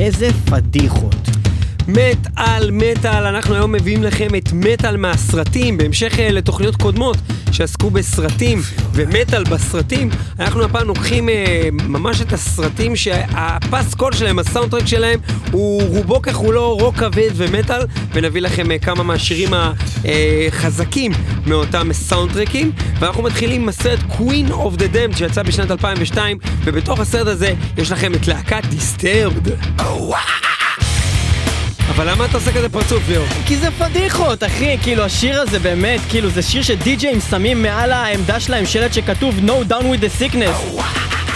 איזה פדיחות. מטאל, מטאל, אנחנו היום מביאים לכם את מטאל מהסרטים, בהמשך אה, לתוכניות קודמות שעסקו בסרטים ומטאל בסרטים, אנחנו הפעם לוקחים אה, ממש את הסרטים שהפס קול שלהם, ה soundtrack שלהם, הוא רובו ככולו רוק כבד ומטאל, ונביא לכם אה, כמה מהשירים החזקים מאותם סאונדטרקים, ואנחנו מתחילים עם הסרט Queen of the Damned שיצא בשנת 2002, ובתוך הסרט הזה יש לכם את להקת דיסטרבד. Oh, אבל למה אתה עושה כזה פרצוף, ליאור? כי זה פדיחות, אחי, כאילו השיר הזה באמת, כאילו זה שיר שדי-ג'אים שמים מעל העמדה שלהם שלט שכתוב No down with the sickness.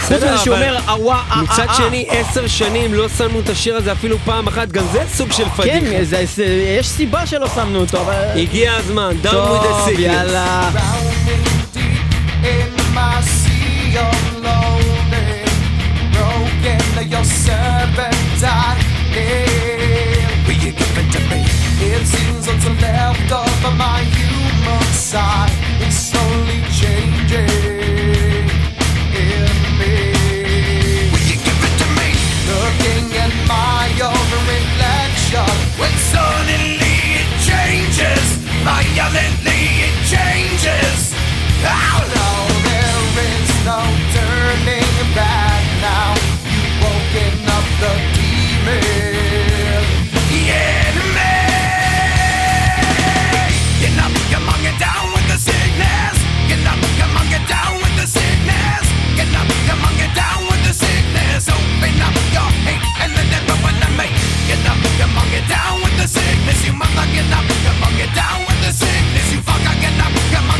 חוץ מזה שהוא אומר אווה אה אה מצד שני, עשר שנים לא שמנו את השיר הזה אפילו פעם אחת, גם זה סוג של פדיחה. כן, יש סיבה שלא שמנו אותו, אבל... הגיע הזמן, down with the sickness. טוב, יאללה. Your servant died. It seems what's left of my human side is slowly changing in me. Will you give it to me? Looking at my own reflection when suddenly it changes, violently it changes. Oh no,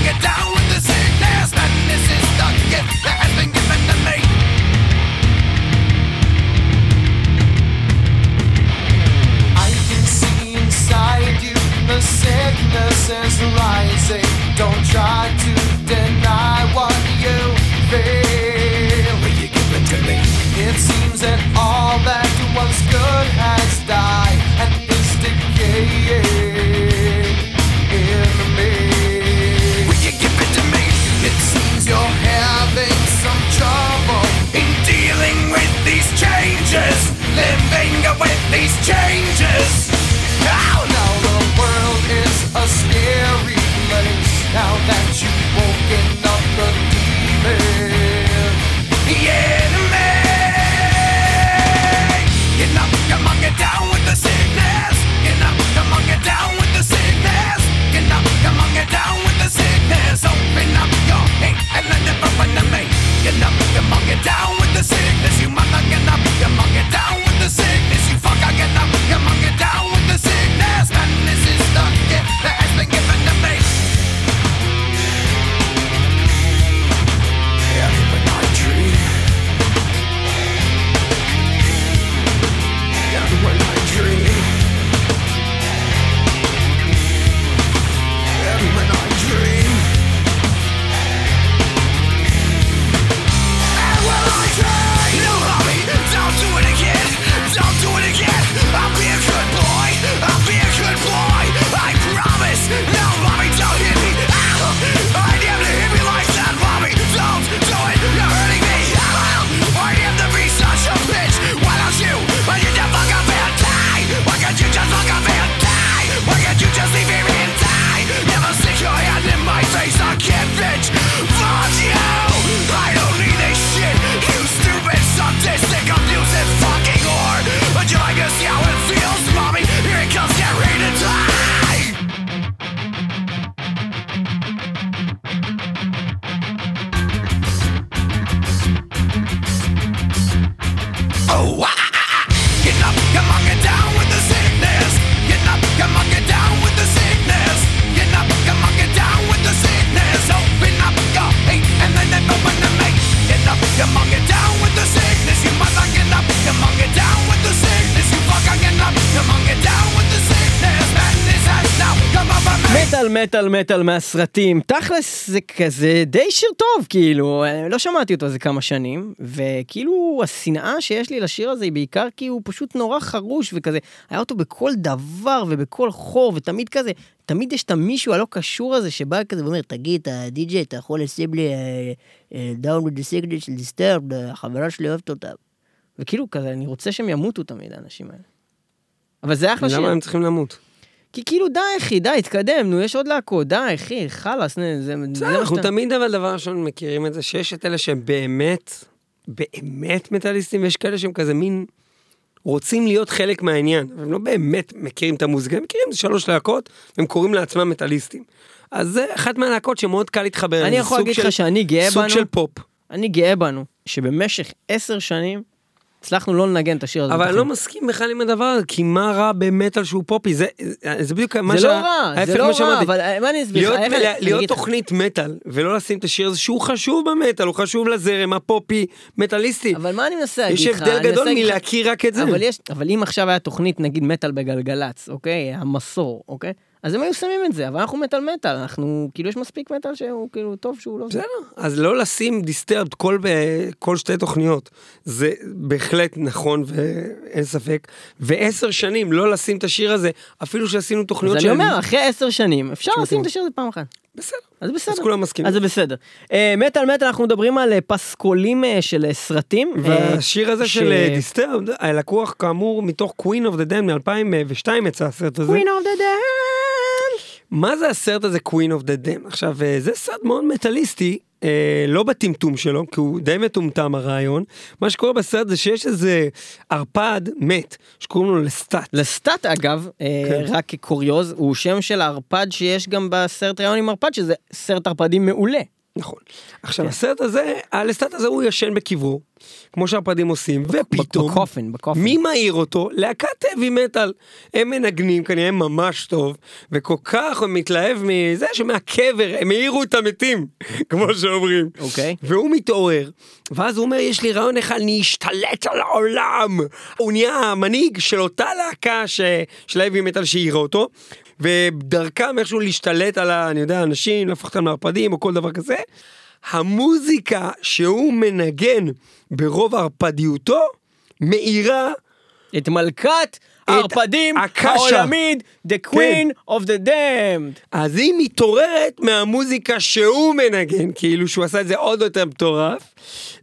Get down with the sickness. Madness is the gift. מטאל מטאל מהסרטים, תכלס זה כזה די שיר טוב, כאילו, לא שמעתי אותו איזה כמה שנים, וכאילו השנאה שיש לי לשיר הזה היא בעיקר כי הוא פשוט נורא חרוש וכזה, היה אותו בכל דבר ובכל חור, ותמיד כזה, תמיד יש את המישהו הלא קשור הזה שבא כזה ואומר, תגיד, אתה די-ג'יי, אתה יכול לשים לי Down with the Sickness של Disturbed, החברה שלי אוהבת אותה. וכאילו כזה, אני רוצה שהם ימותו תמיד, האנשים האלה. אבל זה אחלה שיר. למה הם צריכים למות? כי כאילו, די, אחי, די, התקדם, נו, יש עוד להקות, די, אחי, חלאס, נו, זה בסדר, אנחנו שאתה... תמיד אבל דבר ראשון מכירים את זה, שיש את אלה שהם באמת, באמת מטאליסטים, ויש כאלה שהם כזה מין רוצים להיות חלק מהעניין, הם לא באמת מכירים את המוזיקה, הם מכירים שלוש להקות, והם קוראים לעצמם מטאליסטים. אז זה אחת מהלהקות שמאוד קל להתחבר. אני יכול סוג להגיד לך שאני גאה סוג בנו, של פופ. אני גאה בנו, שבמשך עשר שנים הצלחנו לא לנגן את השיר הזה. אבל אני. לא מסכים בכלל עם הדבר הזה, כי מה רע במטאל שהוא פופי? זה, זה בדיוק מה זה לא רע, זה לא רע. אבל אה, מה אני אסביר לך? להיות. תוכנית מטאל ולא לשים את השיר הזה שהוא חשוב במטאל, הוא חשוב לזרם הפופי מטאליסטי. אבל מה אני מנסה להגיד יש לך? הבדל אני מנסה גדול מלהכיר רק את זה. אבל יש, אבל אם עכשיו היה תוכנית נגיד מטאל בגלגלצ, אוקיי? המסור, אוקיי? אז הם היו שמים את זה, אבל אנחנו מטאל מטאל, אנחנו, כאילו יש מספיק מטאל שהוא כאילו טוב שהוא לא... בסדר, אז לא לשים דיסטרבד כל, כל שתי תוכניות, זה בהחלט נכון ואין ספק. ועשר שנים לא לשים את השיר הזה, אפילו שעשינו אז תוכניות אני אומר, אחרי עשר שנים, אפשר לשים. את השיר הזה פעם אחת. בסדר, אז בסדר. אז כולם מסכימים. אז זה בסדר. אה, מטאל מטאל, אנחנו מדברים על אה, פסקולים אה, של סרטים. והשיר הזה של דיסטרבד, לקוח כאמור מתוך Queen of the Dam מ-2002 יצא הסרט הזה. Queen of the Dam. מה זה הסרט הזה Queen of the Dam? עכשיו, אה, זה סרט מאוד מטאליסטי, אה, לא בטמטום שלו, כי הוא די מטומטם הרעיון. מה שקורה בסרט זה שיש איזה ערפד מת, שקוראים לו לסטאט. לסטאט אגב, אה, כן. רק כקוריוז, הוא שם של הערפד שיש גם בסרט ראיון עם ערפד, שזה סרט ערפדים מעולה. נכון. עכשיו, כן. הסרט הזה, הלסטאט הזה הוא ישן בקברו, כמו שהערפדים עושים, ופתאום... בקופן, בקופן. מי מעיר אותו? להקת heavy מטאל. הם מנגנים כנראה ממש טוב, וכל כך הוא מתלהב מזה שמהקבר הם העירו את המתים, כמו שאומרים. אוקיי. והוא מתעורר, ואז הוא אומר, יש לי רעיון אחד, אני אשתלט על העולם. הוא נהיה המנהיג של אותה להקה ש... של האבי מטאל שהעירה אותו, ודרכם איכשהו להשתלט על, ה- אני יודע, אנשים, להפוך אותם לערפדים או כל דבר כזה. המוזיקה שהוא מנגן ברוב ערפדיותו, מאירה את מלכת הערפדים. העולמית, The Queen of the Damned. אז היא מתעוררת מהמוזיקה שהוא מנגן, כאילו שהוא עשה את זה עוד יותר מטורף,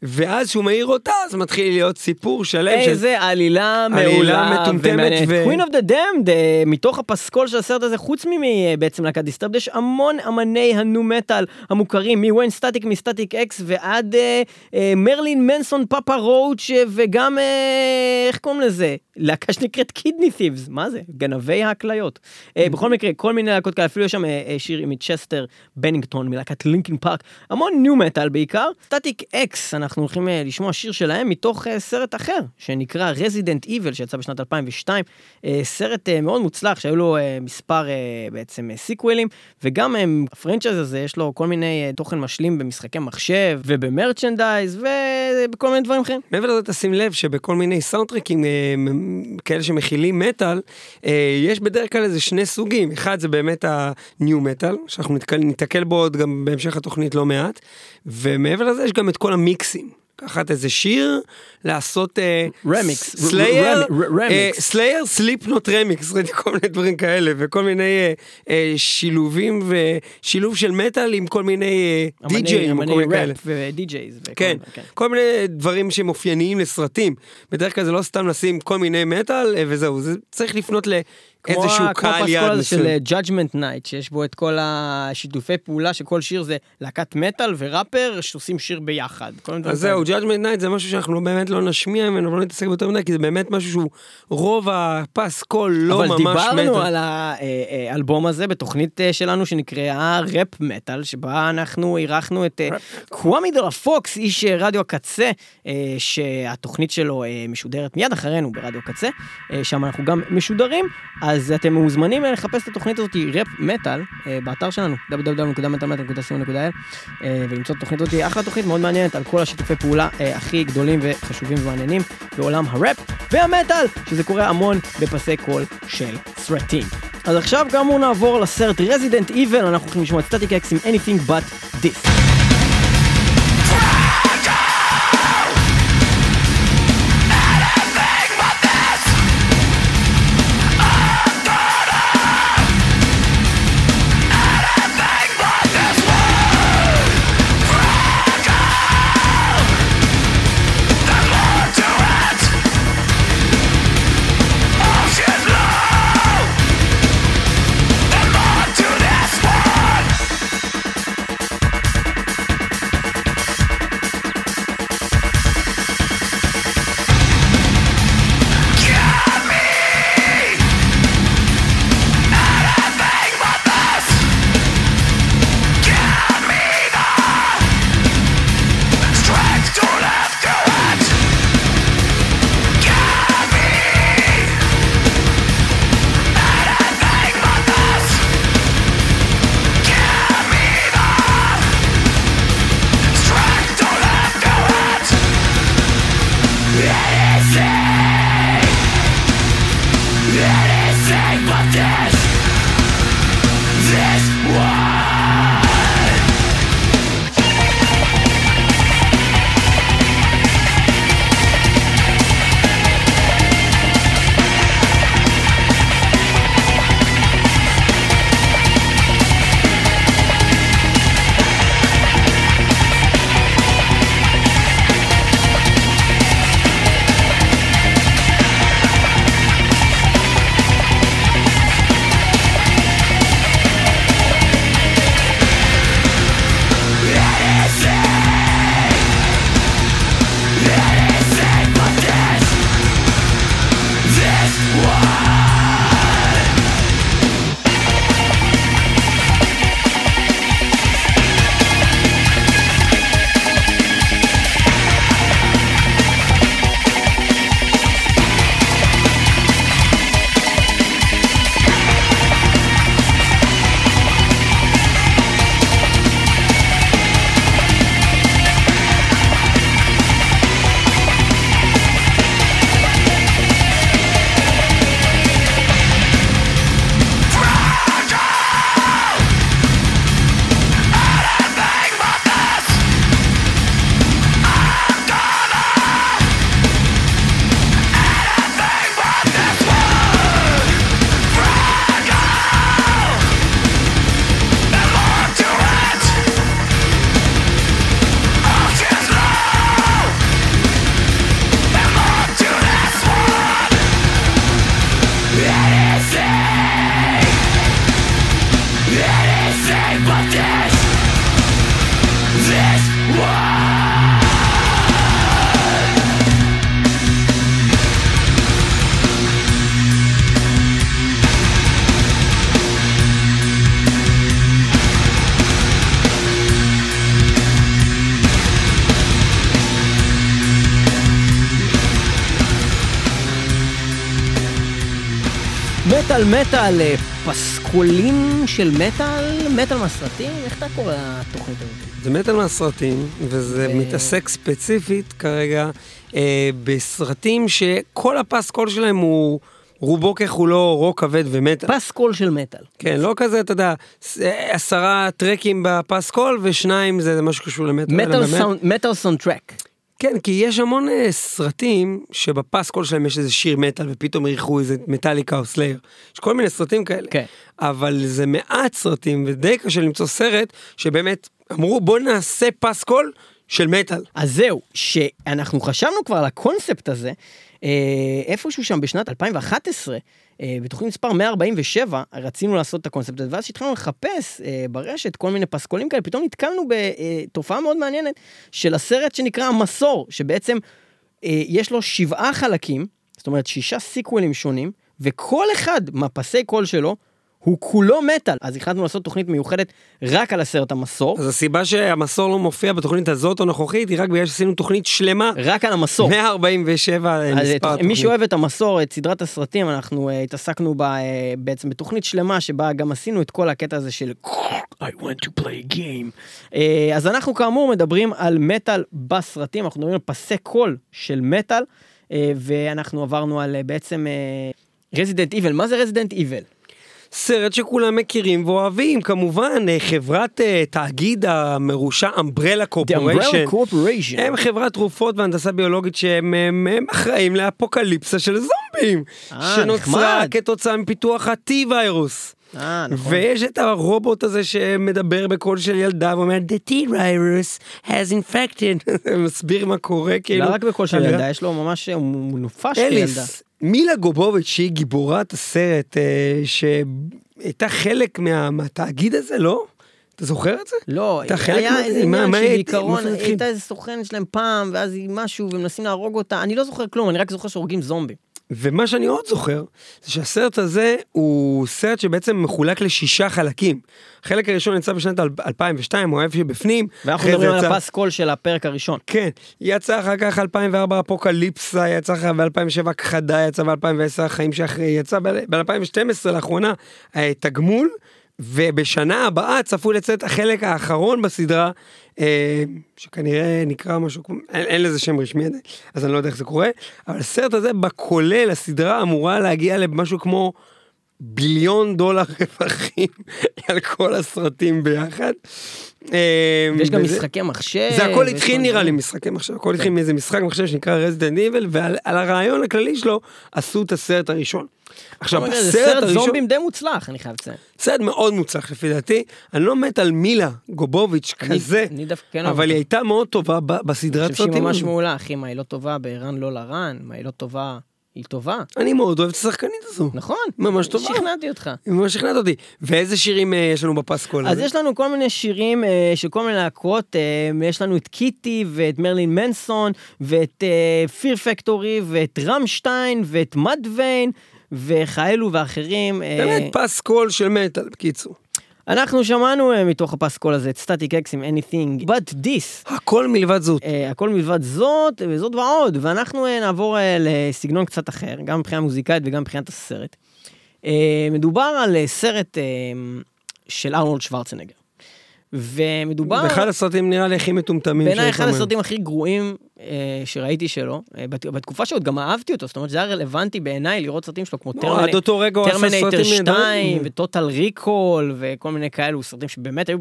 ואז שהוא מעיר אותה, אז מתחיל להיות סיפור שלם של... איזה עלילה עלילה מעולה מטומטמת ומעניינת. ו- Queen of the Damned, אה, מתוך הפסקול של הסרט הזה, חוץ מבעצם להקת Disturbed, יש המון אמני ה nu metal המוכרים, מ Wayne Static מ Static-X ועד אה, אה, Marilyn Manson Papa Roach אה, וגם, אה, איך קוראים לזה? להקה שנקראת Kidneythieves, מה זה? גנבי הכליות. אה, בכל מקרה, כל מיני להקות כאלה, אפילו יש שם אה, אה, שיר מצ'סטר בנינגטון מלהקת Linkin Park, המון nu metal בעיקר. Static-X, אנחנו הולכים אה, לשמוע שיר שלהם מתוך אה, סרט אחר, שנקרא Resident Evil, שיצא בשנת 2002. אה, סרט מאוד מוצלח, שהיו לו מספר בעצם סיקווילים, וגם ה franchise הזה יש לו כל מיני תוכן משלים במשחקי מחשב, וב merchandise, ובכל מיני דברים אחרים. מעבר לזה תשים לב שבכל מיני סאונדטרקים כאלה שמכילים מטאל, יש בדרך כלל איזה שני סוגים, אחד זה באמת ה nu metal, שאנחנו ניתקל בו עוד גם בהמשך התוכנית לא מעט, ומעבר לזה יש גם את כל המיקסים. לקחת איזה שיר, לעשות רמיקס, ר- Slayer, רמיקס. Slayer Slipknot רמיקס, ראיתי כל מיני דברים כאלה, וכל מיני אה, אה, שילובים ושילוב של מטאל עם כל מיני אה, די-ג'אים כל מיני כאלה. ודי-ג'ייז. כן, מיני, כל מיני דברים שהם אופייניים לסרטים. בדרך כלל זה לא סתם לשים כל מיני מטאל אה, וזהו, זה צריך לפנות ה- קהל כמו יעד הפסקול הזה של מסוים. Judgment Night, שיש בו את כל השיתופי פעולה, שכל שיר זה להקת מטאל וראפר שעושים שיר ביחד. אז זהו. Judgment Night זה משהו שאנחנו לא באמת לא נשמיע ממנו ולא נתעסק יותר מדי, כי זה באמת משהו שהוא רוב הפסקול לא אבל ממש דיברנו מטאל. על האלבום הזה בתוכנית אה, שלנו שנקראה ראפ מטאל, שבה אנחנו אירחנו את אה, קוואמי דה פוקס, איש אה, רדיו הקצה, אה, שהתוכנית שלו אה, משודרת מיד אחרינו ברדיו קצה, אה, שם אנחנו גם משודרים, אז אתם מוזמנים אה, לחפש את התוכנית הזאת, ראפ מטאל, אה, באתר שלנו, www.מטאלמטאל.co.il, אה, ולמצוא את התוכנית הזאת, אחלה תוכנית מאוד מעניינת על כל השיתופי פעולה הכי גדולים וחשובים ומעניינים בעולם הראפ והמטאל, שזה קורה המון בפסי קול של סרטים. אז עכשיו כאמור נעבור לסרט Resident Evil, אנחנו הולכים לשמוע את Static-X עם Anything But This. מטאל אה, פסקולים של מטאל, מטאל מהסרטים, איך אתה קורא לתוכנית הזאת? זה מטאל מהסרטים, וזה ו- מתעסק ספציפית כרגע אה, בסרטים שכל הפסקול שלהם הוא רובו ככולו רוק כבד ומטאל. פסקול של מטאל. כן, לא כזה, אתה יודע, עשרה טרקים בפסקול ושניים זה משהו שקשור למטאל. metal soundtrack. כן, כי יש המון אה, סרטים שבפסקול שלהם יש איזה שיר מטאל ופתאום אירחו איזה מטאליקה או Slayer. יש כל מיני סרטים כאלה. כן. אבל זה מעט סרטים ודי קשה למצוא סרט שבאמת אמרו בוא נעשה פסקול של מטאל. אז זהו, שאנחנו חשבנו כבר על הקונספט הזה, אה, איפשהו שם בשנת 2011, אה, בתוכנית מספר 147, רצינו לעשות את הקונספט הזה, ואז כשהתחלנו לחפש אה, ברשת כל מיני פסקולים כאלה, פתאום נתקלנו בתופעה מאוד מעניינת של הסרט שנקרא המסור, שבעצם אה, יש לו שבעה חלקים, זאת אומרת שישה סיקוולים שונים, וכל אחד מהפסי קול שלו הוא כולו מטאל. אז החלטנו לעשות תוכנית מיוחדת רק על הסרט המסור, אז הסיבה שהמסור לא מופיע בתוכנית הזאת הנוכחית היא רק בגלל שעשינו תוכנית שלמה. רק על המסור. 147 אז מספר את- מי התוכנית. שאוהב את המסור, את סדרת הסרטים, אנחנו uh, התעסקנו בה uh, בעצם בתוכנית שלמה שבה גם עשינו את כל הקטע הזה של I want to play a game. Uh, אז אנחנו כאמור מדברים על מטאל בסרטים, אנחנו מדברים על פסי קול של מטאל, uh, ואנחנו עברנו על uh, בעצם רזידנט איבל. מה זה רזידנט איבל? סרט שכולם מכירים ואוהבים כמובן אה, חברת אה, תאגיד המרושע אמברלה קורפוריישן. הם חברת תרופות והנדסה ביולוגית שהם הם, הם אחראים לאפוקליפסה של זומבים. אה, שנוצרה נחמד. כתוצאה מפיתוח ה-T וירוס. אה, נכון. ויש את הרובוט הזה שמדבר בקול של ילדה ואומר The T-Virus has infected, מסביר מה קורה כאילו. לא רק בקול של. ילדה, יש לו ממש, הוא מונפש כילדה. אליס, מילה גובוביץ' שהיא גיבורת הסרט אה, שהייתה חלק מה, מהתאגיד הזה, לא? אתה זוכר את זה? לא, אתה חלק היה מה- איזה עניין זה התחיל? הייתה איזה סוכן שלהם פעם, ואז היא משהו, ומנסים להרוג אותה, אני לא זוכר כלום, אני רק זוכר שהורגים זומבים. ומה שאני עוד זוכר, זה שהסרט הזה הוא סרט שבעצם מחולק לשישה חלקים. החלק הראשון יצא בשנת 2002, הוא האב שבפנים. ואנחנו מדברים על יצא- הפס קול של הפרק הראשון. כן, יצא אחר כך 2004 אפוקליפסה, יצא אחר ב-2007 כחדה, יצא ב-2010 החיים שאחרי, יצא ב-2012 לאחרונה אה, תגמול, ובשנה הבאה צפוי לצאת החלק האחרון בסדרה, אה, שכנראה נקרא משהו אין, אין לזה שם רשמי עדיין, אז אני לא יודע איך זה קורה, אבל הסרט הזה בכולל, הסדרה אמורה להגיע למשהו כמו ביליון דולר רווחים על כל הסרטים ביחד. אה, ויש גם משחקי מחשב. זה הכל התחיל נראה לי. משחקי מחשב, הכל כן. התחיל מאיזה משחק מחשב שנקרא רזידנט איבל, ועל על הרעיון הכללי שלו עשו את הסרט הראשון. עכשיו, אבל זה בסרט סרט הראשון, זומבים די מוצלח, אני חייב לציין. סרט מאוד מוצלח לפי דעתי, אני לא מת על מילה גובוביץ' אני- כזה, אני כן אבל אותה. היא הייתה מאוד טובה ב- אני בסדרת חושב שהיא סרטים. ממש. מעולה, אחי, מה היא לא טובה ברן לא לרן, מה היא לא טובה, היא טובה. אני מאוד אוהב את השחקנית הזו. נכון. ממש טובה. שכנעתי אותך. ממש שכנעת אותי. ואיזה שירים אה, יש לנו בפסקול אז הזה? יש לנו כל מיני שירים אה, של כל מיני להקות, אה, יש לנו את קיטי ואת מרילין מנסון ואת אה, פיר פקטורי ואת רמשטיין ואת מאדוויין וכאלו ואחרים. אה, באמת פסקול של מטאל, בקיצור. אנחנו שמענו אה, מתוך הפסקול הזה את Static-X עם anything but this. הכל מלבד זאת. אה, הכל מלבד זאת וזאת ועוד, ואנחנו אה, נעבור אה, לסגנון קצת אחר, גם מבחינה מוזיקלית וגם מבחינת הסרט. אה, מדובר על אה, סרט אה, של ארנולד שוורצנגר. ומדובר... באחד הסרטים נראה לי הכי מטומטמים בעיניי אחד. הסרטים הכי גרועים שראיתי שלו, אה, בת- בתקופה שעוד גם אהבתי אותו, זאת אומרת זה היה רלוונטי בעיניי לראות סרטים שלו כמו לא, הטרמינטור סרטים 2 נהדרים. וטוטל ריקול וכל מיני כאלו סרטים שבאמת היו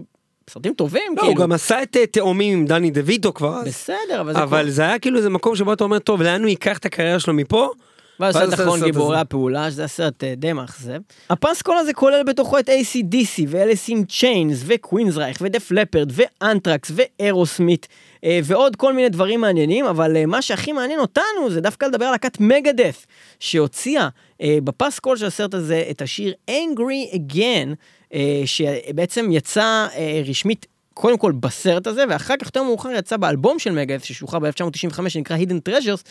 סרטים טובים לא, הוא כאילו. גם עשה את אה, תאומים עם דני דה ויטו כבר אז. בסדר, אבל זה אבל זה היה כאילו איזה מקום שבו אתה אומר, טוב, לאן הוא ייקח את הקריירה שלו מפה? ואז עשה אחרון את הסרט גיבורי. הפעולה, שזה הסרט אה, די מאכזב. הפסקול הזה כולל בתוכו את AC/DC ואליס אין צ'יינס וקווינסרייך ודף לפרד ואנטרקס ואירוסמית אה, ועוד כל מיני דברים מעניינים, אבל אה, מה שהכי מעניין אותנו זה דווקא לדבר על להקת מגדף, שהוציאה אה, בפסקול של הסרט הזה את השיר Angry Again, אה, שבעצם יצא אה, רשמית קודם כל בסרט הזה, ואחר כך יותר מאוחר יצא באלבום של מגדף, ששוחרר ב-1995, שנקרא Hidden Treasures,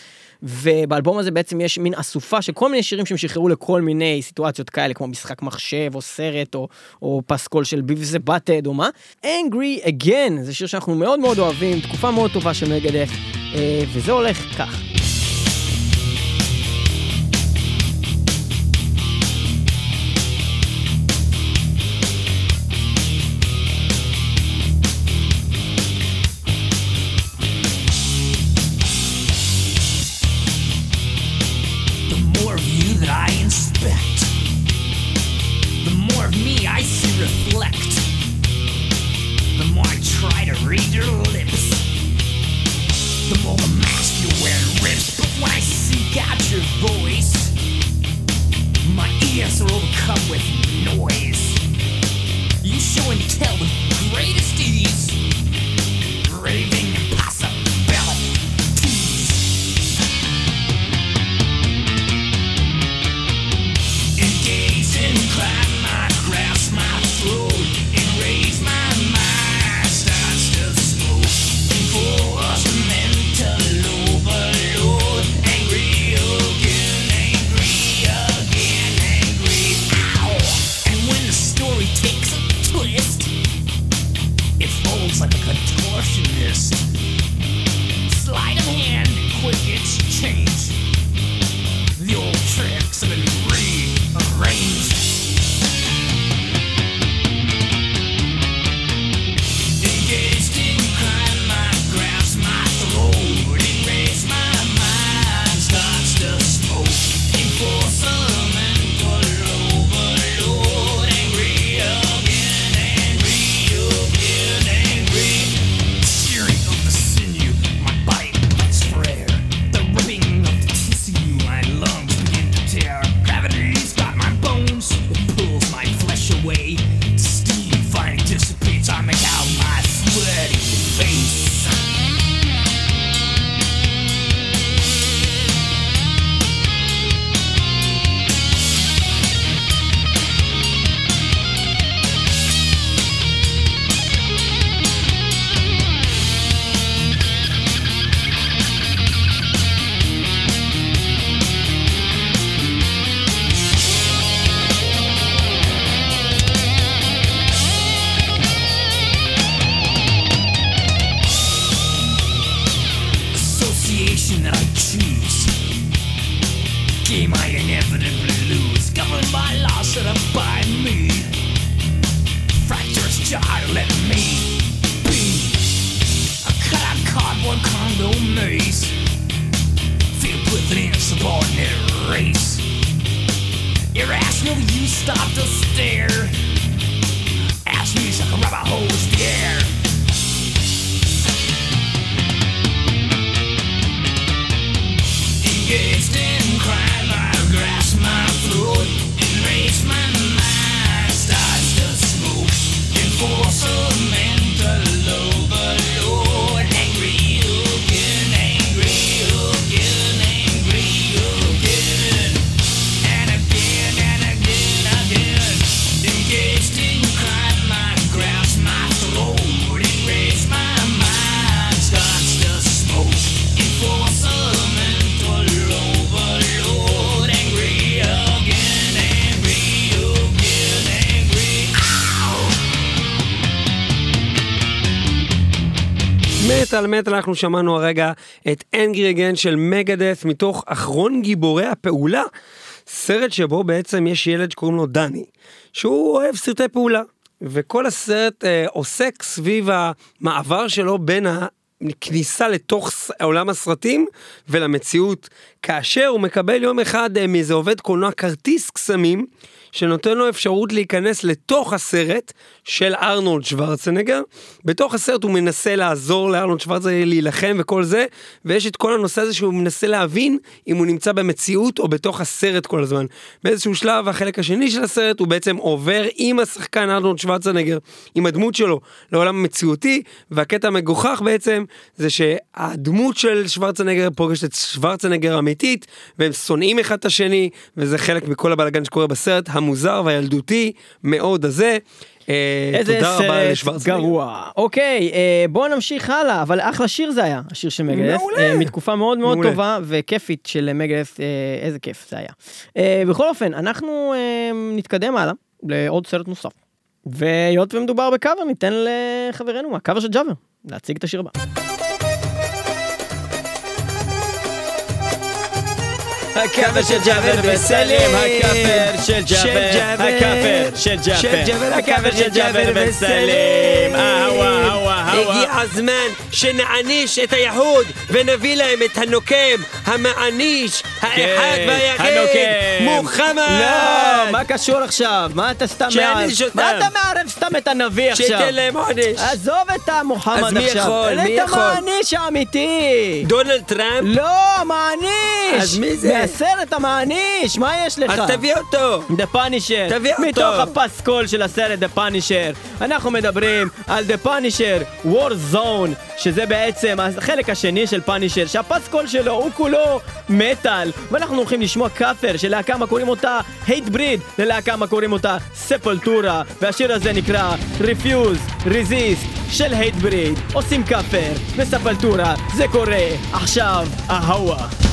ובאלבום הזה בעצם יש מין אסופה של כל מיני שירים שהם שחררו לכל מיני סיטואציות כאלה, כמו משחק מחשב, או סרט, או, או פסקול של ביביס ובאטד, או מה. Angry Again, זה שיר שאנחנו מאוד מאוד אוהבים, תקופה מאוד טובה של מגדף, אה, וזה הולך כך. מטאל מטאל אנחנו שמענו הרגע את אנגרי אגן של מגדס מתוך אחרון גיבורי הפעולה, סרט שבו בעצם יש ילד שקוראים לו דני, שהוא אוהב סרטי פעולה, וכל הסרט אה, עוסק סביב המעבר שלו בין ה... כניסה לתוך עולם הסרטים ולמציאות, כאשר הוא מקבל יום אחד אה, מאיזה עובד קולנוע כרטיס קסמים, שנותן לו אפשרות להיכנס לתוך הסרט של ארנולד שוורצנגר. בתוך הסרט הוא מנסה לעזור לארנולד שוורצנגר להילחם וכל זה, ויש את כל הנושא הזה שהוא מנסה להבין אם הוא נמצא במציאות או בתוך הסרט כל הזמן. באיזשהו שלב, החלק השני של הסרט הוא בעצם עובר עם השחקן ארנולד שוורצנגר, עם הדמות שלו, לעולם המציאותי, והקטע המגוחך בעצם זה שהדמות של שוורצנגר פוגשת את שוורצנגר האמיתית, והם שונאים אחד את השני, וזה חלק מכל הבלאגן שקורה בסרט, המוזר והילדותי מאוד הזה. אה, איזה סרט. גרוע. אוקיי, אה, בואו נמשיך הלאה, אבל אחלה שיר זה היה, השיר של מגדס. מעולה. אה, מתקופה מאוד מאוד. טובה וכיפית של מגדס, אה, איזה כיף זה היה. בכל אופן, אנחנו נתקדם הלאה לעוד סרט נוסף. והיות ומדובר בקאבר, ניתן לחברנו מהקאבר של ג'אבר להציג את השיר הבא. הקאבר של ג'אבר וסלים, הקאבר של ג'אבר, הקאבר של ג'אבר, הקאבר של ג'אבר וסלים, אהווה, הגיע. הזמן שנעניש את היהוד ונביא להם את הנוקם, המעניש, האחד כן, והיחיד. מוחמד! לא, מה קשור עכשיו? מה אתה סתם מערב? מה אתה מערב סתם את הנביא עכשיו? שייתן להם עונש. עזוב את המוחמד אז מי עכשיו. יכול? מי את יכול? המעניש האמיתי. דונלד טראמפ? לא, המעניש! אז מי זה? מהסרט המעניש, מה יש לך? אז תביא אותו. The Punisher, תביא אותו. מתוך הפסקול של הסרט The Punisher, אנחנו מדברים על The Punisher War Zone, שזה בעצם החלק השני של Punisher, שהפסקול שלו הוא כולו מטאל, ואנחנו הולכים לשמוע קאבר של להקה מה קוראים אותה Hatebreed, ללהקה מה קוראים אותה Sepultura, והשיר הזה נקרא Refuse, Resist של Hatebreed, עושים קאבר לספולטורה, זה קורה עכשיו, אהווה.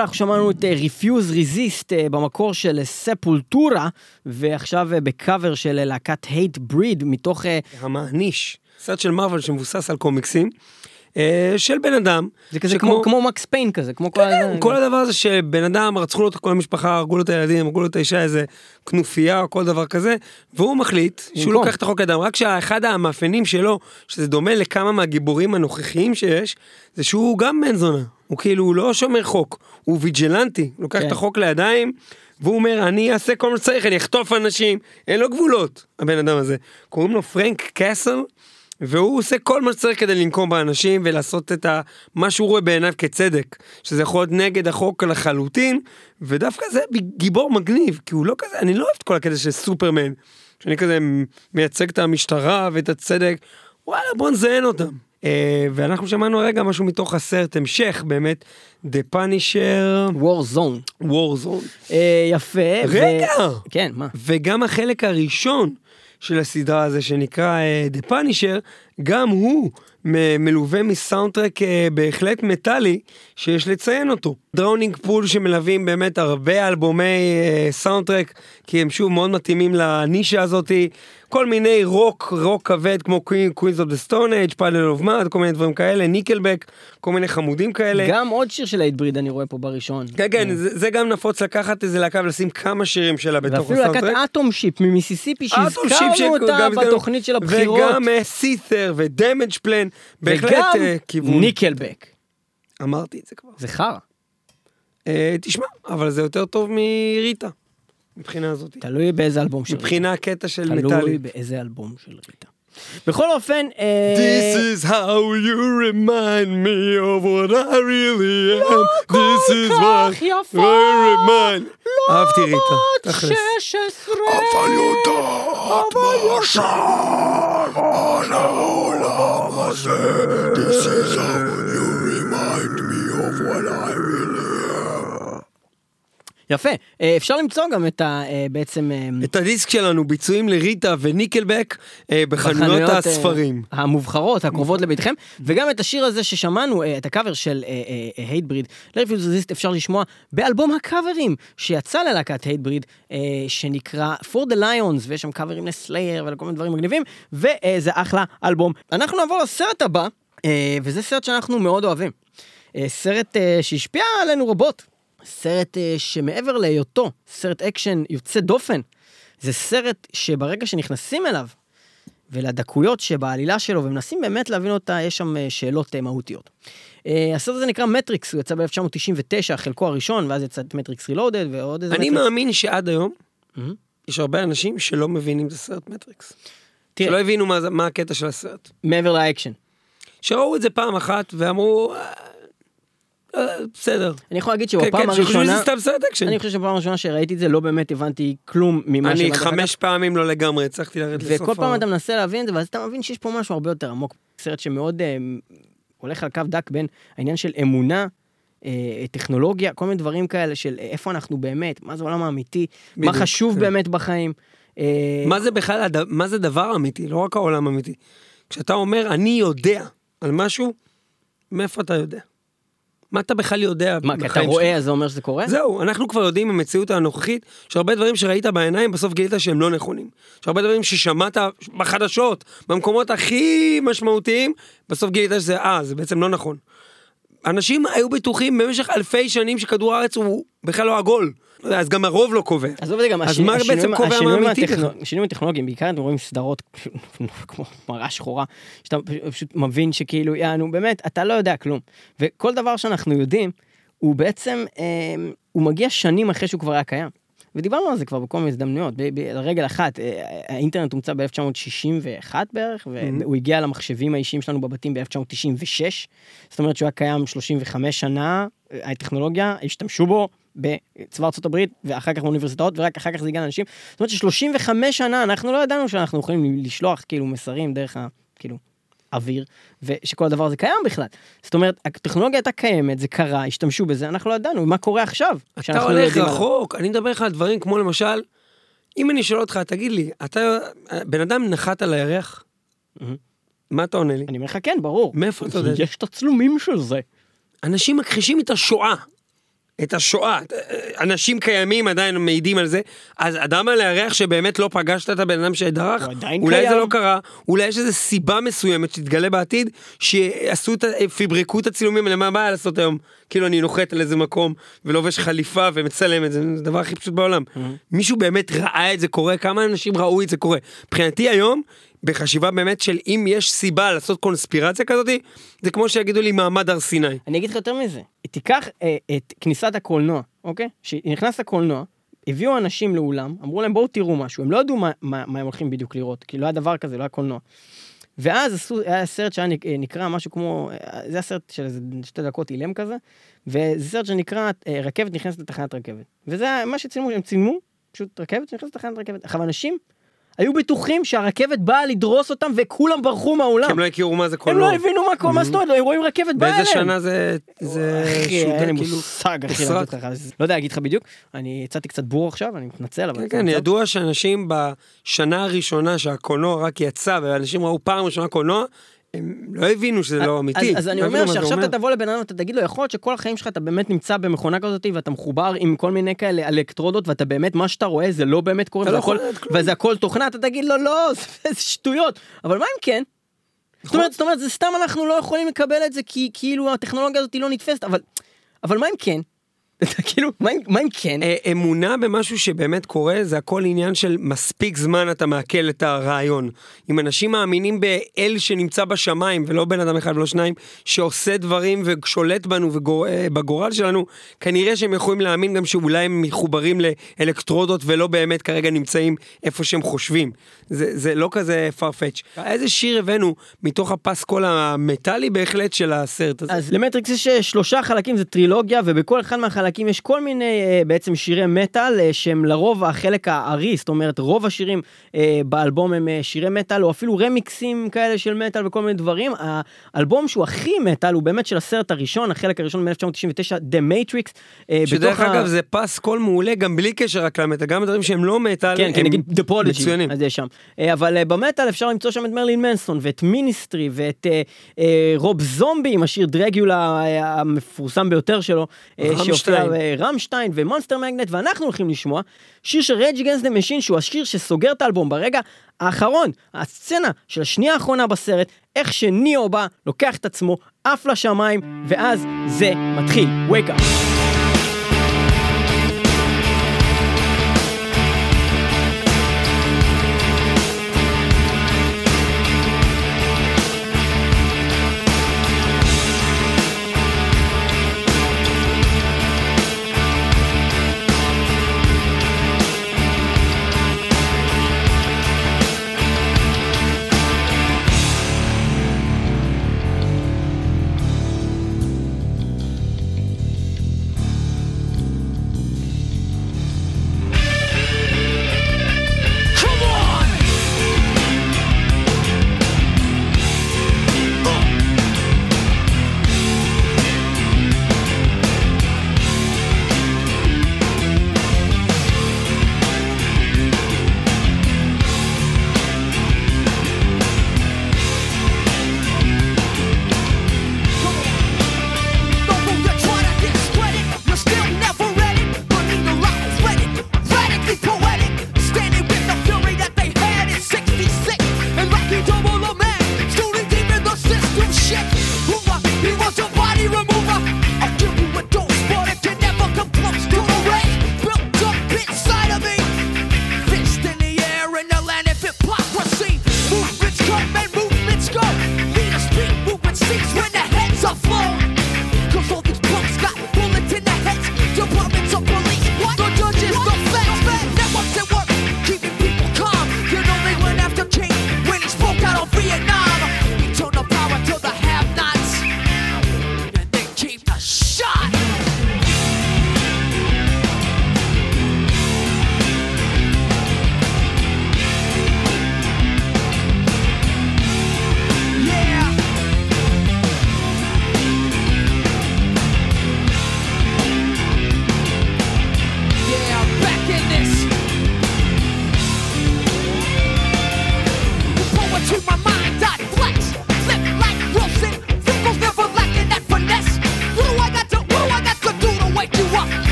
אנחנו שמענו את אה, Refuse Resist אה, במקור של ספולטורה, ועכשיו אה, בקאבר של להקת Hate Breed מתוך... המעניש, סרט של מארוול שמבוסס על קומיקסים, של בן אדם. זה כזה כמו, כמו מקס פיין כזה, כמו כל... כן. כל הדבר הזה שבן אדם רצחו לו את כל המשפחה, הרגו לו את הילדים, הרגו לו את האישה, איזה כנופיה או כל דבר כזה, והוא מחליט שהוא. לוקח את החוק לידיים, רק שאחד המאפיינים שלו, שזה דומה לכמה מהגיבורים הנוכחיים שיש, זה שהוא גם בן זונה, הוא כאילו הוא לא שומר חוק, הוא ויג'לנטי, הוא לוקח כן. את החוק לידיים. והוא אומר, אני אעשה כל מה שצריך, אני אחטוף אנשים, אין לו גבולות, הבן אדם הזה. קוראים לו פרנק קאסל, והוא עושה כל מה שצריך כדי לנקום באנשים ולעשות את ה... מה שהוא רואה בעיניו כצדק, שזה יכול להיות נגד החוק לחלוטין, ודווקא זה גיבור מגניב, כי הוא לא כזה, אני לא אוהב את כל הקטע של סופרמן, שאני כזה מייצג את המשטרה ואת הצדק, וואלה בוא נזיין אותם. אה, ואנחנו שמענו רגע משהו מתוך הסרט המשך, באמת, The Punisher War Zone. Warzone. אה, יפה. ו- רגע! כן, מה? וגם החלק הראשון של הסדרה הזה שנקרא uh, The Punisher, גם הוא מלווה מ soundtrack uh, בהחלט מטאלי שיש לציין אותו. Drowning Pool שמלווים באמת הרבה אלבומי uh, soundtrack, כי הם שוב מאוד מתאימים לנישה הזאתי. כל מיני רוק, רוק כבד כמו Queens of the Stone Age, Puddle of Mudd, כל מיני דברים כאלה, ניקלבק, כל מיני חמודים כאלה. גם עוד שיר של Hatebreed אני רואה פה בראשון. כן, כן, זה, זה גם נפוץ לקחת איזה להקה ולשים כמה שירים שלה בתוך ואפילו להקת ה soundtrack. Atomship ממיסיסיפי שהזכרנו אותה גם- בתוכנית של הבחירות. וגם Seether ו Damageplan, בהחלט וגם אה, כיוון. ניקלבק. אמרתי את זה כבר. זה חרא. אה, תשמע, אבל זה יותר טוב מריטה, מבחינה הזאת. תלוי באיזה אלבום של ריטה. מבחינה הקטע של תלוי מטאלי. באיזה אלבום של ריטה. בכל אופן, אה, This is how you remind me of what I really am. This is כך what יפה. I remind. אהבתי ריטה, תכלס. 16. אבל יודעת מה שם על העולם הזה. This is how you remind me of what I really. יפה. אה, אפשר למצוא גם את ה... אה, בעצם... אה, את הדיסק שלנו, ביצועים לריטה וניקלבק בחנויות הספרים. המובחרות, הקרובות לביתכם, וגם את השיר הזה ששמענו, את הקאבר של Hatebreed, ל Refuse, Resist אפשר לשמוע באלבום הקאברים שיצא ללהקת Hatebreed, שנקרא For the Lions, ויש שם קאברים לסלייר ולכל מיני דברים מגניבים, וזה אחלה אלבום. אנחנו נעבור לסרט הבא, וזה סרט שאנחנו מאוד אוהבים. סרט שהשפיע עלינו רבות. סרט אה, שמעבר להיותו סרט אקשן יוצא דופן, זה סרט שברגע שנכנסים אליו, ולדקויות שבעלילה שלו, ומנסים באמת להבין אותה, יש שם אה, שאלות אה, מהותיות. הסרט הזה נקרא מטריקס, הוא יצא ב-1999, חלקו הראשון, ואז יצא את מטריקס Reloaded, ועוד איזה אני מטריקס. מאמין שעד היום, מהמם. יש הרבה אנשים שלא מבינים את הסרט מטריקס. תראה. שלא הבינו מה מה הקטע של הסרט. מעבר לאקשן. שראו את זה פעם אחת ואמרו, "אה, אה, בסדר. אני יכול להגיד כן, שבפעם כן, שחושבים שזה הראשונה, סתם. אני חושב שבפעם הראשונה שראיתי את זה, לא באמת הבנתי כלום ממה אני אחר כך. חמש פעמים לא לגמרי הצלחתי לרדת לסוף. וכל פעם אתה מנסה להבין את זה, ואז אתה מבין שיש פה משהו הרבה יותר עמוק. סרט שמאוד אה, הולך על קו דק בין העניין של אמונה, אה, טכנולוגיה, כל מיני דברים כאלה של אה, איפה אנחנו באמת, מה זה העולם האמיתי, מה חשוב כן. באמת בחיים. אה, מה זה בכלל, מה זה דבר אמיתי, לא רק העולם אמיתי. כשאתה אומר, אני יודע על משהו, מאיפה אתה יודע? מה אתה בכלל יודע מה, כי אתה? רואה, אז זה אומר שזה קורה? זהו, אנחנו כבר יודעים במציאות הנוכחית, שהרבה דברים שראית בעיניים, בסוף גילית שהם לא נכונים. שהרבה דברים ששמעת בחדשות, במקומות הכי משמעותיים, בסוף גילית שזה, אה, זה בעצם לא נכון. אנשים היו בטוחים במשך אלפי שנים שכדור הארץ הוא בכלל לא עגול. לא אז גם הרוב לא קובע. עזוב את זה גם, אז מה בעצם קובע מה אמיתי בכלל? השינויים הטכנולוגיים, בעיקר אתם רואים סדרות כמו מראה שחורה, שאתה פשוט מבין שכאילו, יענו, באמת, אתה לא יודע כלום. וכל דבר שאנחנו יודעים, הוא בעצם, אה, הוא מגיע שנים אחרי שהוא כבר היה קיים. ודיברנו על זה כבר בכל מיני הזדמנויות, רגל אחת, אה, האינטרנט הומצא ב-1961 בערך, והוא הגיע למחשבים האישיים שלנו בבתים ב-1996, זאת אומרת שהוא היה קיים 35 שנה, אה, הטכנולוגיה, השתמשו בו בצבא הברית, ואחר כך באוניברסיטאות, ורק אחר כך זה הגיע לאנשים. זאת אומרת ש-35 שנה אנחנו לא ידענו שאנחנו יכולים לשלוח כאילו מסרים דרך ה... כאילו... אוויר, ושכל הדבר הזה קיים בכלל. זאת אומרת, הטכנולוגיה הייתה קיימת, זה קרה, השתמשו בזה, אנחנו לא ידענו מה קורה עכשיו. אתה לא הולך עליו. רחוק, אני מדבר איתך על דברים כמו למשל, אם אני שואל אותך, תגיד לי, אתה, בן אדם נחת על הירח? מה אתה עונה לי? אני אומר לך, כן, ברור. מאיפה אתה יודע? יש תצלומים של זה. אנשים מכחישים את השואה. את השואה, אנשים קיימים עדיין מעידים על זה, אז אדם על הירח שבאמת לא פגשת את הבן אדם שדרך, אולי זה קיים. לא קרה, אולי יש איזו סיבה מסוימת שתתגלה בעתיד, שעשו את, פיברקו את הצילומים האלה, מה הבעיה לעשות היום? כאילו אני נוחת על איזה מקום ולובש חליפה ומצלם את זה, זה הדבר הכי פשוט בעולם. מישהו באמת ראה את זה קורה, כמה אנשים ראו את זה קורה. מבחינתי היום, בחשיבה באמת של אם יש סיבה לעשות קונספירציה כזאתי, זה כמו שיגידו לי מעמד הר סיני. אני אגיד לך יותר מזה, תיקח אה, את כניסת הקולנוע, אוקיי? שנכנס לקולנוע, הביאו אנשים לאולם, אמרו להם בואו תראו משהו, הם לא ידעו מה, מה, מה הם הולכים בדיוק לראות, כי לא היה דבר כזה, לא היה קולנוע. ואז עשו, היה סרט שהיה נק- נקרא משהו כמו, אה, זה היה סרט של איזה שתי דקות אילם כזה, וזה סרט שנקרא אה, רכבת נכנסת לתחנת רכבת. וזה מה שצילמו, הם צילמו, פשוט רכבת שנכנסת לתחנת רכבת. עכשיו אנשים היו בטוחים שהרכבת באה לדרוס אותם וכולם ברחו מהאולם. הם לא הכירו מה זה הם קולנוע. לא הבינו מה קורה, מה זאת אומרת, הם רואים רכבת באה אליהם. באיזה שנה זה, זה אין לי כאילו, מושג, אחי, לא יודע להגיד לך בדיוק, אני יצאתי קצת בור עכשיו, אני מתנצל, אבל... כן, כן. ידוע שאנשים בשנה הראשונה שהקולנוע רק יצא, ואנשים ראו פעם ראשונה קולנוע, הם לא הבינו שזה לא אמיתי. אז, אז אני לא אומר שעכשיו. אתה תבוא לבן אדם ואתה תגיד לו, יכול להיות שכל החיים שלך אתה באמת נמצא במכונה כזאת ואתה מחובר עם כל מיני כאלה אלקטרודות ואתה באמת, מה שאתה רואה זה לא באמת קורה, וזה לא הכל-. וזה הכל תוכנה, אתה תגיד לו, לא, זה שטויות. אבל מה אם כן? זאת אומרת, זאת אומרת, זה סתם אנחנו לא יכולים לקבל את זה כי כאילו הטכנולוגיה הזאת היא לא נתפסת, אבל, אבל מה אם כן? כאילו, מה אם- כן? אה, אמונה במשהו שבאמת קורה, זה הכל עניין של מספיק זמן אתה מעכל את הרעיון. אם אנשים מאמינים באל שנמצא בשמיים, ולא בן אדם אחד ולא שניים, שעושה דברים ושולט בנו ובגורל שלנו, כנראה שהם יכולים להאמין גם שאולי הם מחוברים לאלקטרודות ולא באמת כרגע נמצאים איפה שהם חושבים. זה, זה לא כזה farfetch. איזה שיר הבאנו מתוך הפסקול המטאלי בהחלט של הסרט הזה. אז למטריקס יש אה, שלושה חלקים, זה טרילוגיה, ובכל אחד מהחלקים יש כל מיני אה, בעצם שירי מטאל, אה, שהם לרוב החלק הארי, זאת אומרת רוב השירים אה, באלבום הם שירי מטאל, או אפילו רמיקסים כאלה של מטאל וכל מיני דברים. האלבום שהוא הכי מטאל הוא באמת של הסרט הראשון, החלק הראשון מ-1999, The Matrix. שדרך בתוך ה- אגב זה פס קול מעולה גם בלי קשר רק למטאל, גם דברים שהם לא מטאל, כן, כן, נגיד The Prodigy, מצוינים. אז יש שם. אבל במטאל אפשר למצוא שם את מרלין מנסון ואת מיניסטרי ואת רוב זומבי עם השיר Dragula המפורסם ביותר שלו. רמשטיין. שהופיע, אה, רמשטיין ומונסטר מגנט ואנחנו הולכים לשמוע שיר של Rage Against the Machine שהוא השיר שסוגר את האלבום ברגע האחרון, הסצנה של השנייה האחרונה בסרט, איך שניאו בא, לוקח את עצמו, עף לשמיים ואז זה מתחיל. wake up.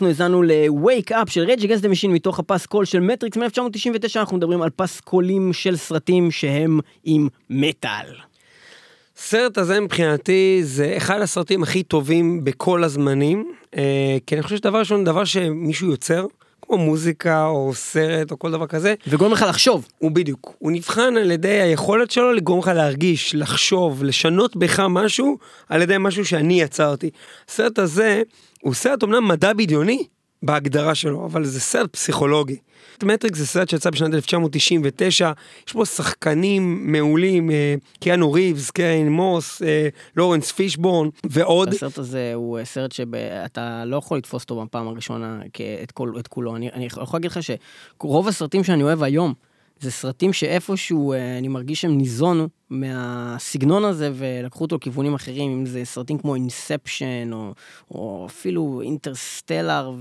אנחנו האזנו ל-Wake Up של Rage Against the Machine מתוך הפסקול של מטריקס מ-1999, אנחנו מדברים על פסקולים של סרטים שהם עם מטאל. הסרט הזה מבחינתי זה אחד הסרטים הכי טובים בכל הזמנים, אה, כי אני חושב שדבר ראשון, דבר שמישהו יוצר, כמו מוזיקה או סרט או כל דבר כזה, וגורם לך לחשוב. הוא בדיוק, הוא נבחן על ידי היכולת שלו לגרום לך להרגיש, לחשוב, לשנות בך משהו על ידי משהו שאני יצרתי. הסרט הזה הוא סרט אומנם מדע בדיוני בהגדרה שלו, אבל זה סרט פסיכולוגי. מטריקס זה סרט שיצא בשנת 1999, יש בו שחקנים מעולים, אה, קיאנו ריבס, קארי-אן מוס, אה, לורנס פישבורן ועוד. הסרט הזה הוא סרט שאתה לא יכול לתפוס אותו בפעם הראשונה את, כל, את כולו. אני, אני יכול להגיד לך שרוב הסרטים שאני אוהב היום, זה סרטים שאיפשהו אה, אני מרגיש שהם ניזונו מהסגנון הזה ולקחו אותו לכיוונים אחרים, אם זה סרטים כמו Inception או, או אפילו אינטרסטלר,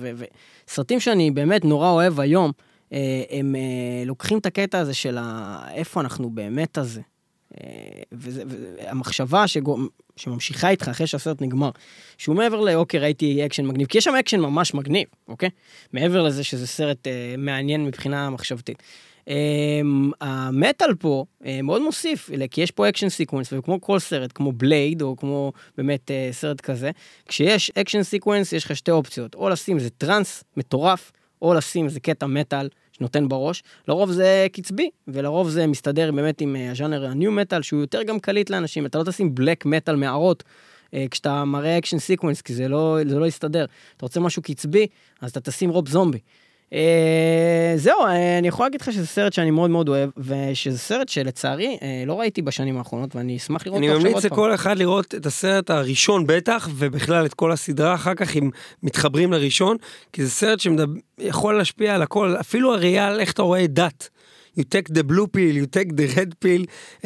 וסרטים שאני באמת נורא אוהב היום, הם אה, לוקחים את הקטע הזה של ה- איפה אנחנו באמת הזה. אה, והמחשבה שגו- שממשיכה איתך אחרי שהסרט נגמר, שהוא מעבר לאוקיי ראיתי אקשן מגניב, כי יש שם אקשן ממש מגניב, אוקיי? מעבר לזה שזה סרט אה, מעניין מבחינה מחשבתית. אה, המטאל פה אה, מאוד מוסיף, כי יש פה action sequence, וכמו כל סרט, כמו בלייד, או כמו באמת אה, סרט כזה, כשיש action sequence יש לך שתי אופציות, או לשים איזה טראנס מטורף, או לשים איזה קטע מטאל שנותן בראש. לרוב זה קצבי, ולרוב זה מסתדר באמת עם אה, הז'אנר ה nu metal, שהוא יותר גם קליט לאנשים. אתה לא תשים black metal מערות כשאתה מראה אקשן סיקוונס, כי זה לא, זה לא יסתדר. אתה רוצה משהו קצבי, אז אתה תשים רוב זומבי. אה, זהו, אה, אני יכול להגיד לך שזה סרט שאני מאוד מאוד אוהב, ושזה סרט שלצערי אה, לא ראיתי בשנים האחרונות, ואני אשמח לראות אני אותו עכשיו ממליץ עוד פעם. לכל אחד לראות את הסרט הראשון בטח, ובכלל את כל הסדרה אחר כך אם מתחברים לראשון, כי זה סרט שיכול להשפיע על הכל, אפילו הראייה על איך אתה רואה דת. You take the blue pill, you take the red pill, Show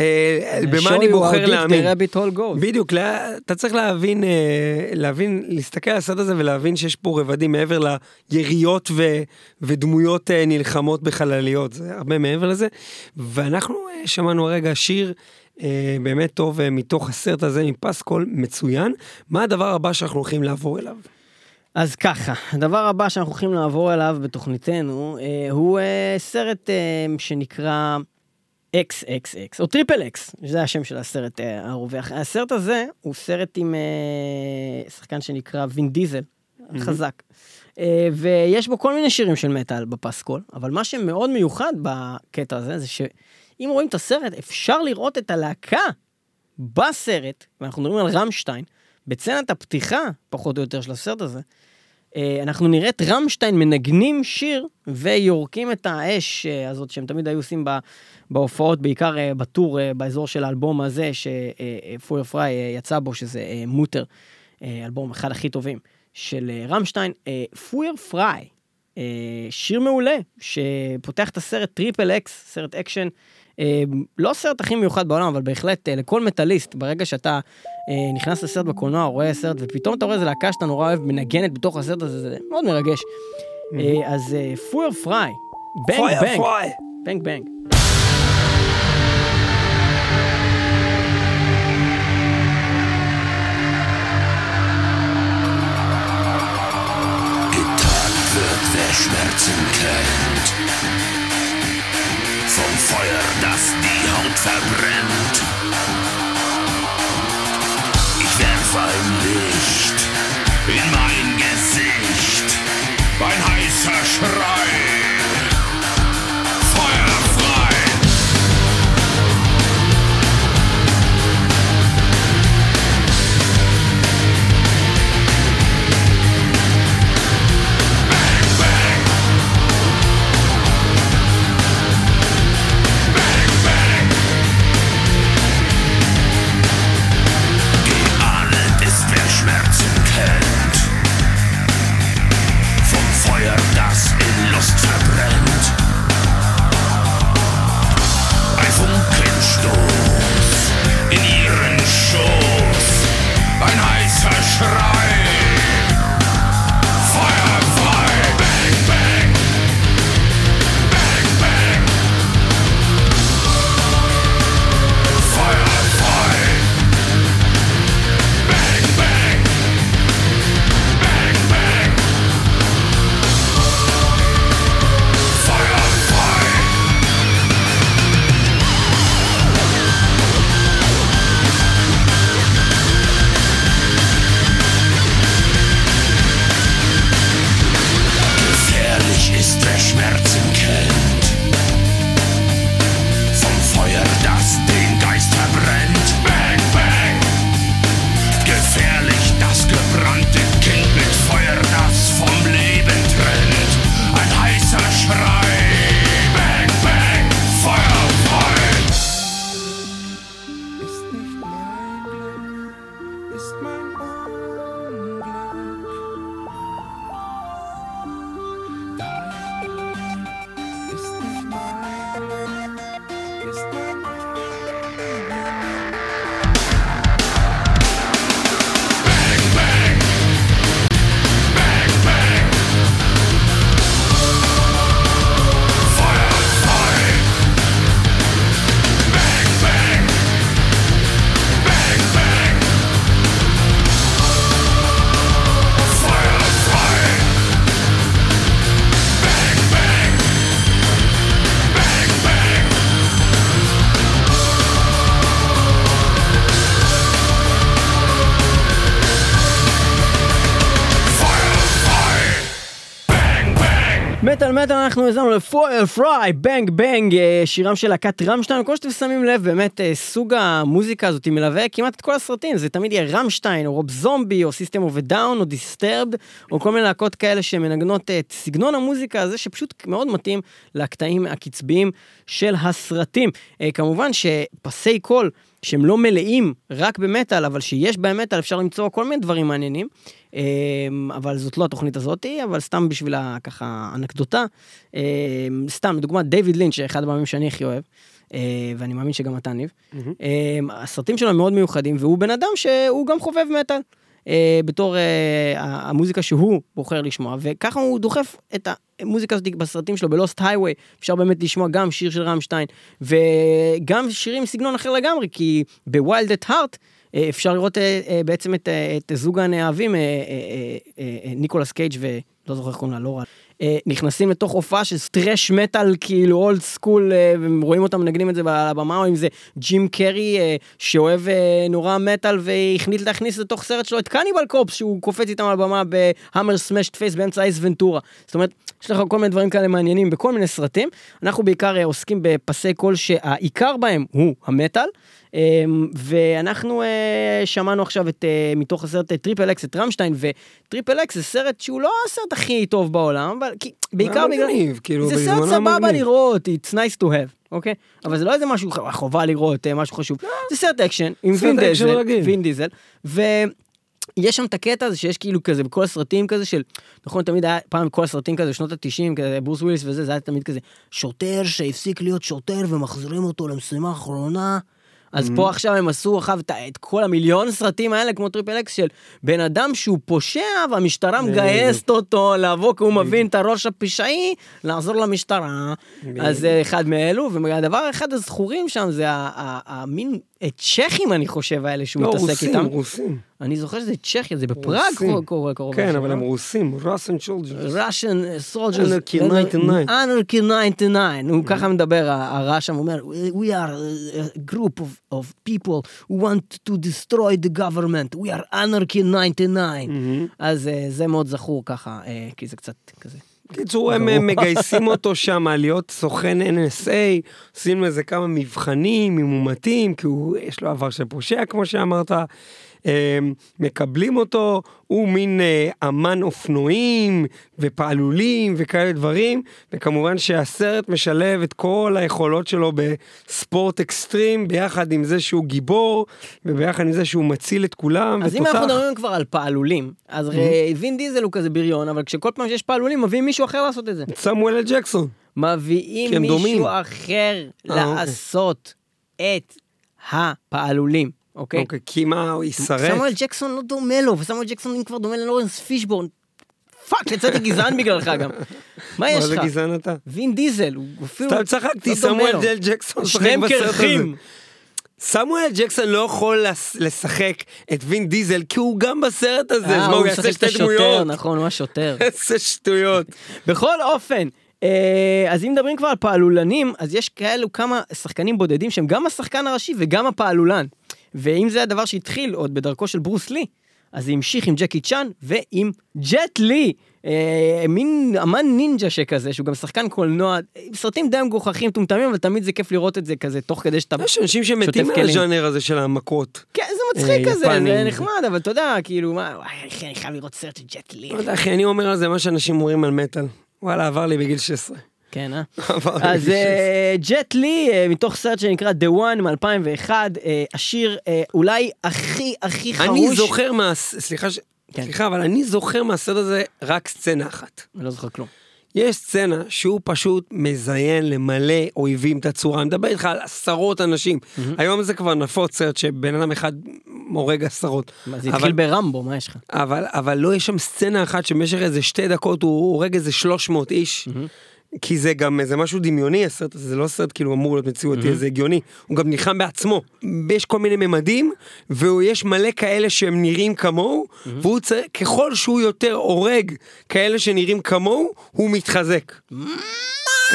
במה אני בוחר להאמין. בדיוק, לה- אתה צריך להבין, אה, להבין, להסתכל על הסרט הזה ולהבין שיש פה רבדים מעבר ליריות ו, ודמויות אה, נלחמות בחלליות, זה הרבה מעבר לזה. ואנחנו אה, שמענו רגע שיר אה, באמת טוב אה, מתוך הסרט הזה מפסקול מצוין. מה הדבר הבא שאנחנו הולכים לעבור אליו? אז ככה, הדבר הבא שאנחנו הולכים לעבור אליו בתוכניתנו, אה, הוא אה, סרט אה, שנקרא XXX, או triple X, זה השם של הסרט אה, הרווח. הסרט הזה הוא סרט עם אה, שחקן שנקרא וין דיזל, חזק. אה, ויש בו כל מיני שירים של מטאל בפסקול, אבל מה שמאוד מיוחד בקטע הזה, זה שאם רואים את הסרט, אפשר לראות את הלהקה בסרט, ואנחנו מדברים על רמשטיין, בסצנת הפתיחה, פחות או יותר, של הסרט הזה, אה, אנחנו נראה את רמשטיין מנגנים שיר ויורקים את האש אה, הזאת שהם תמיד היו עושים בהופעות, בעיקר אה, ב tour באזור של האלבום הזה, ש Feuer frei יצא בו, שזה Mutter, אלבום אחד הכי טובים של רמשטיין. Feuer frei, שיר מעולה, שפותח את הסרט triple X, סרט אקשן. לא הסרט הכי מיוחד בעולם, אבל בהחלט לכל מטאליסט, ברגע שאתה נכנס לסרט בקולנוע, רואה סרט, ופתאום אתה רואה איזה להקה שאתה נורא אוהב מנגנת בתוך הסרט הזה, זה מאוד מרגש. אה, אז Feuer frei, bang bang. bang bang. Schmerzen kennt. Vom Feuer, das die Haut verbrennt. Ein Licht in mein Gesicht. Ein heißer Schrei. מטאל מטאל אנחנו האזנו ל Feuer frei, bang bang, אה, שירם של להקת רמשטיין, כמו שאתם שמים לב, באמת אה, סוג המוזיקה הזאת מלווה כמעט את כל הסרטים, זה תמיד יהיה רמשטיין, או רוב זומבי, או סיסטם אוף דאון, או דיסטרבד, או כל מיני להקות כאלה שמנגנות את סגנון המוזיקה הזה, שפשוט מאוד מתאים לקטעים הקצביים של הסרטים. אה, כמובן שפסי קול שהם לא מלאים רק במטאל, אבל שיש בהם מטאל, אפשר למצוא כל מיני דברים מעניינים. אמ, אבל זאת לא התוכנית הזאתי, אבל סתם בשביל ה- ככה אנקדוטה. אמ, סתם, לדוגמה, דיוויד לינץ', אחד הבמאים שאני הכי אוהב, אה, ואני מאמין שגם אתה ניב. אמ, הסרטים שלו הם מאוד מיוחדים, והוא בן אדם שהוא גם חובב מטאל. אה, בתור אה, המוזיקה שהוא בוחר לשמוע, וככה הוא דוחף את המוזיקה הזאת בסרטים שלו, ב Lost Highway, אפשר באמת לשמוע גם שיר של רמשטיין, וגם שירים מסגנון אחר לגמרי, כי ב Wild at Heart, אה, אפשר לראות בעצם את, את זוג הנאהבים, אה, אה, אה, אה, אה, ניקולס קייג' ולא זוכר איך קוראים לה, לורה, נכנסים לתוך הופעה של thrash metal, כאילו old school, אה, ורואים אותם מנגנים את זה על הבמה, או אם זה ג'ים קרי, אה, שאוהב אה, נורא מטאל, והחליט להכניס לתוך סרט שלו את קניבל קורפס, שהוא קופץ איתם על הבמה ב Hammer Smashed Face באמצע אייס ונטורה. זאת אומרת, יש לך כל מיני דברים כאלה מעניינים בכל מיני סרטים. אנחנו בעיקר אה, עוסקים בפסי קול שהעיקר בהם הוא המטאל. אמ, ואנחנו אה, שמענו עכשיו את, אה, מתוך הסרט אה, triple X את רמשטיין, ו triple X זה סרט שהוא לא הסרט הכי טוב בעולם, אבל כי, בעיקר היה בגלל... מגניב, כאילו, זה סרט בזמנו סבבה. לראות, it's nice to have, אוקיי? אבל זה לא איזה משהו חובה לראות, משהו חשוב. זה סרט אקשן, עם וין דיזל. וין דיזל, ו... יש שם את הקטע הזה שיש כאילו כזה בכל הסרטים כזה של, נכון תמיד היה פעם כל הסרטים כזה שנות התשעים כזה ברוס וויליס וזה זה היה תמיד כזה שוטר שהפסיק להיות שוטר ומחזירים אותו למשימה האחרונה. אז פה עכשיו הם עשו אחר את, כל המיליון סרטים האלה כמו triple X של בן אדם שהוא פושע והמשטרה מגייסת אותו לבוא כי הוא מבין את הראש הפשעי לעזור למשטרה. אז זה אחד מאלו והדבר אחד הזכורים שם זה המין אה, צ'כים אני חושב האלה שהוא לא, מתעסק רוסים, איתם. רוסים. אני זוכר שזה צ'כיה, זה בפראג רוסים. קורה- קרוב. כן, אבל לא? הם רוסים, Russian soldiers. Russian soldiers. Anarchy 99. Anarchy 99. הוא ככה מדבר, הרע שם, הוא אומר, We are a group of, of people who want to destroy the government. We are Anarchy 99. אז אה, זה מאוד זכור ככה, אה, כי זה קצת כזה. קיצור, הם. מגייסים אותו שם להיות סוכן NSA, עושים לו איזה כמה מבחנים ממומתים, כי הוא, יש לו עבר של פושע, כמו שאמרת. הם, מקבלים אותו, הוא מין אה, אמן אופנועים ופעלולים וכאלה דברים, וכמובן שהסרט משלב את כל היכולות שלו בספורט אקסטרים, ביחד עם זה שהוא גיבור, וביחד עם זה שהוא מציל את כולם, אז אם ותותח. אנחנו מדברים כבר על פעלולים, אז הרי וין דיזל הוא כזה בריון, אבל כשכל פעם שיש פעלולים מביאים מישהו אחר לעשות את זה. סמואל אל ג'קסון. מביאים מישהו דומים. אחר אה, לעשות את הפעלולים, אוקיי? אוקיי, כי מה, הוא יישרף? סמואל ג'קסון לא דומה לו, וסמואל ג'קסון אם כבר דומה ללורנס פישבורן. fuck, יצאתי גזען בגללך גם. מה יש מה זה לך? גזען אתה? וין דיזל, הוא אפילו... סתם צחקתי, לא דומה סמואל. אל ג'קסון שניהם בסרט הזה. קירחים. סמואל ג'קסון לא יכול לשחק את וין דיזל, כי הוא גם בסרט הזה, אה, אז מה, הוא יעשה שתי דמויות? נכון, הוא השוטר. איזה שטויות. בכל אופן, אה, אז אם מדברים כבר על פעלולנים, אז יש כאלו כמה שחקנים בודדים שהם גם השחקן הראשי וגם הפעלולן. ואם זה הדבר שהתחיל עוד בדרכו של ברוס לי, אז זה המשיך עם ג'קי צ'אן ועם ג'ט לי, אה, מין אמן נינג'ה שכזה, שהוא גם שחקן קולנוע, סרטים די מגוחכים, מטומטמים, אבל תמיד זה כיף לראות את זה כזה, תוך כדי שאתה... יש אנשים שמתים כלים. מהז'אנר הזה של המכות. כן, זה מצחיק אה, כזה, זה. נחמד, אבל אתה יודע, כאילו, מה, וואי, אחי, אני חייב לראות סרט של ג'ט לי. לא יודע, אחי, אני אומר על זה מה שאנשים אומרים על מטאל. וואלה, עבר לי בגיל 16. כן, אה? אז בגיל 16. אה, ג'ט לי, אה, מתוך סרט שנקרא The One מ-2001, אה, השיר אה, אולי הכי הכי חרוש. אני זוכר מה... סליחה, כן. סליחה, אבל אני זוכר מהסרט הזה רק סצנה אחת. אני לא זוכר כלום. יש סצנה שהוא פשוט מזיין למלא אויבים את הצורה, אני מדבר איתך על עשרות אנשים. היום זה כבר נפוץ סרט שבן אדם אחד הורג עשרות. מה, זה אבל- התחיל ברמבו, מה יש לך? אבל, אבל לא, יש שם סצנה אחת שבמשך איזה שתי דקות הוא הורג איזה 300 איש. כי זה גם איזה משהו דמיוני הסרט הזה, זה לא סרט כאילו אמור להיות מציאותי, זה הגיוני. הוא גם נלחם בעצמו. יש כל מיני ממדים, ויש מלא כאלה שהם נראים כמוהו, והוא צריך, ככל שהוא יותר הורג כאלה שנראים כמוהו, הוא מתחזק.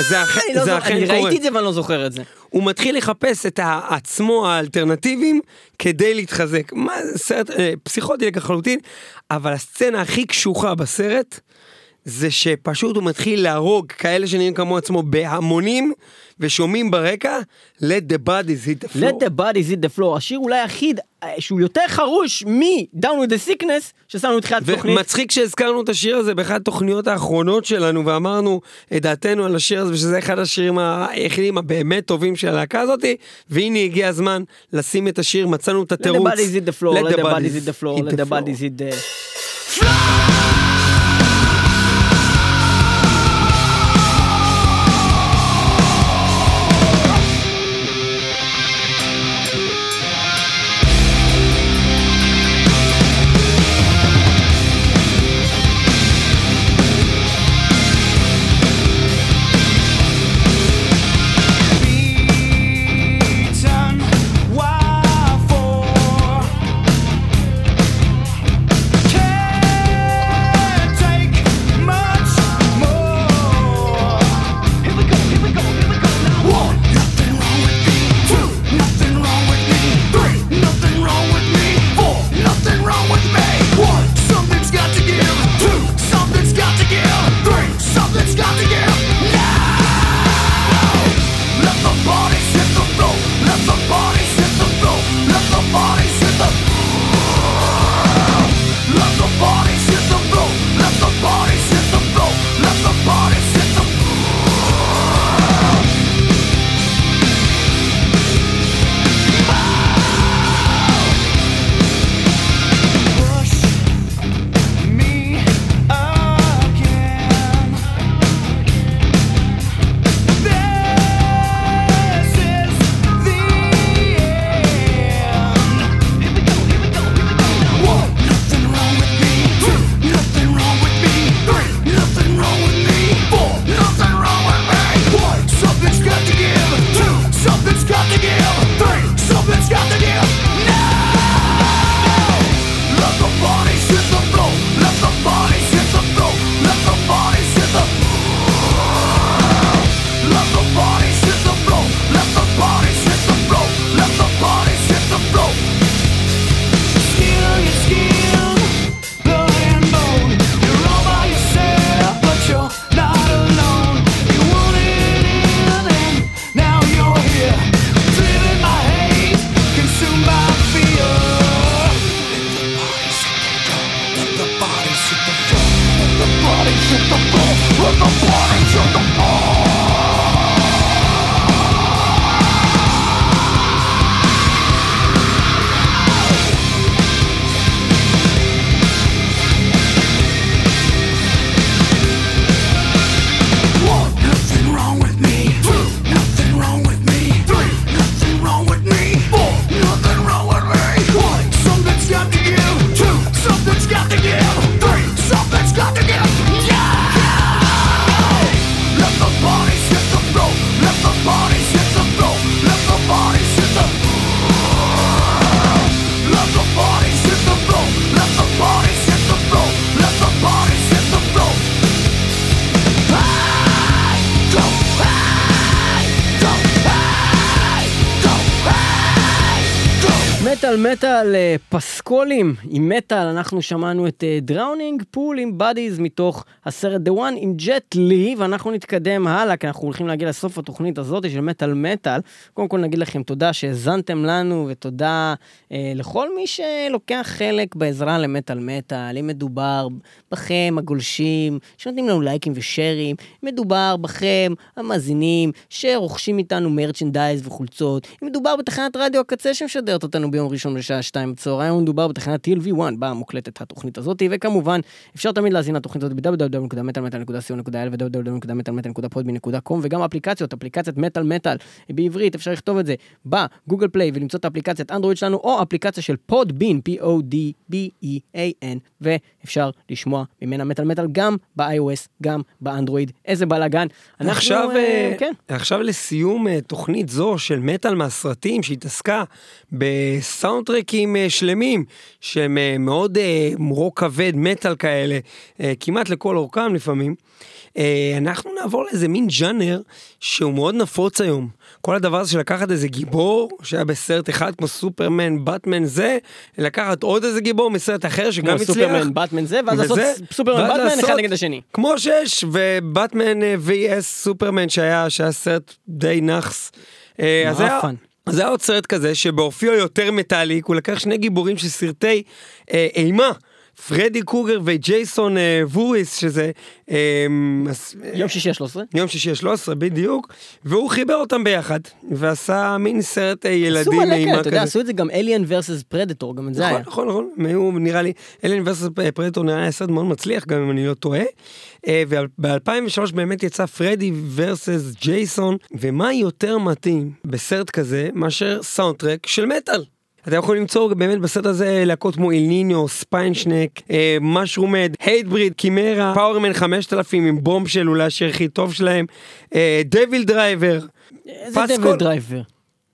זה אכן, אני לא זה זוכר- אכן אני קורה. ראיתי את זה ואני לא זוכר את זה. הוא מתחיל לחפש את עצמו האלטרנטיביים כדי להתחזק. מה זה סרט אה, פסיכוטי לחלוטין, אבל הסצנה הכי קשוחה בסרט זה שפשוט הוא מתחיל להרוג כאלה שנראים כמו עצמו בהמונים, ושומעים ברקע, let the bodies hit the floor. Let the bodies hit the floor, השיר אולי היחיד אה, שהוא יותר חרוש מ-Down with the sickness ששמנו בתחילת התוכנית. ומצחיק שהזכרנו את השיר הזה באחת התוכניות האחרונות שלנו ואמרנו את דעתנו על השיר הזה ושזה אחד השירים היחידים הבאמת טובים של הלהקה הזאתי והנה הגיע הזמן לשים את השיר מצאנו את Let the התירוץ. bodies hit the floor, let the bodies hit the floor, let the floor. bodies hit the... Beaten, מטאל אה, פסקולים עם מטאל אנחנו שמענו את Drowning Pool עם Bodies מתוך הסרט The One עם ג'ט לי ואנחנו נתקדם הלאה כי אנחנו הולכים להגיע לסוף התוכנית הזאת של מטאל מטאל. קודם כל נגיד לכם תודה שהאזנתם לנו ותודה אה, לכל מי שלוקח חלק בעזרה למטאל מטאל אם מדובר בכם הגולשים שנותנים לנו לייקים ושיירים אם מדובר בכם המאזינים שרוכשים איתנו merchandise וחולצות אם מדובר בתחנת רדיו הקצה שמשדרת אותנו ביום ראשון בשעה 2 בצהריים מדובר בתחנת TLV1 בה מוקלטת התוכנית הזאת וכמובן אפשר תמיד להזין לתוכנית הזאת ב-www.מטאלמטאל.co.il ו-www.מטאלמטאל.podbean.com וגם אפליקציות אפליקציית מטאל מטאל בעברית אפשר לכתוב את זה בגוגל פליי ולמצוא את האפליקציית אנדרואיד שלנו או אפליקציה של פודבין P-O-D-B-E-A-N ואפשר לשמוע ממנה מטאל מטאל גם ב-iOS גם באנדרואיד איזה בלאגן. עכשיו, אה, אה, כן. עכשיו לסיום אה, תוכנית זו של מטאל מהסרטים שהתעסקה סאונדטרקים אה, שלמים, שהם אה, מאוד אה, רוק כבד, מטאל כאלה, כמעט לכל אורכם לפעמים. אנחנו נעבור לאיזה מין ג'אנר שהוא מאוד נפוץ היום. כל הדבר הזה של לקחת איזה גיבור שהיה בסרט אחד כמו סופרמן, באטמן זה, לקחת עוד איזה גיבור מסרט אחר שגם כמו הצליח. סופרמן, באטמן זה, ואז לעשות וזה, סופרמן, ואז באטמן אחד לעשות- נגד השני. כמו שיש, אה, vs סופרמן שהיה, שהיה סרט די נאחס. אז היה- זה היה עוד סרט כזה שבאופיו יותר מטאליק, הוא לקח שני גיבורים של סרטי אה, אימה. פרדי קרוגר וג'ייסון אה, וורהיז שזה אה, אז- יום שישי ה-13. יום שישי ה-13 בדיוק והוא חיבר אותם ביחד ועשה מין סרט אה, ילדים עשו מלא כאלה, אתה יודע, כזה. עשו את זה גם Alien versus Predator, גם את זה היה. נכון, נכון, נכון, היו נראה לי, Alien versus Predator נראה לי סרט מאוד מצליח גם אם אני לא טועה. וב-2003 באמת יצא פרדי versus ג'ייסון, ומה יותר מתאים בסרט כזה מאשר סאונדטרק של מטאל. אתה יכול למצוא באמת בסרט הזה להקות כמו Ill Niño, Spineshank, Mushroomhead, Hatebreed, Chimaira, Powerman 5000 עם Bombshell אולי השיר הכי טוב שלהם, DevilDriver. איזה. DevilDriver.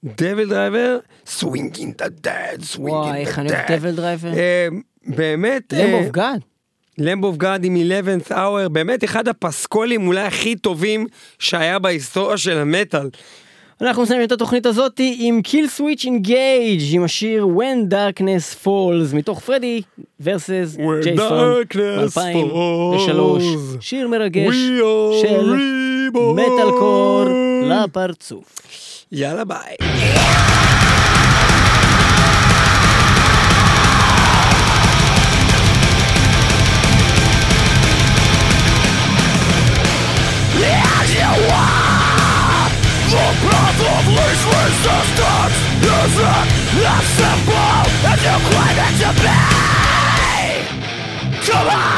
DevilDriver, Swinging the Dead, Swinging וואי, the איך אני אוהב DevilDriver. באמת, Lamb of God. Lamb of God עם 11th hour, באמת אחד הפסקולים אולי הכי טובים שהיה בהיסטוריה של המטאל. אנחנו מסיימים את התוכנית הזאת עם Killswitch Engage עם השיר When Darkness Falls מתוך פרדי versus When ג'ייסון darkness ב-2003 falls, שיר מרגש של. מטאל קור לפרצוף. יאללה ביי. You claim it to be Come on!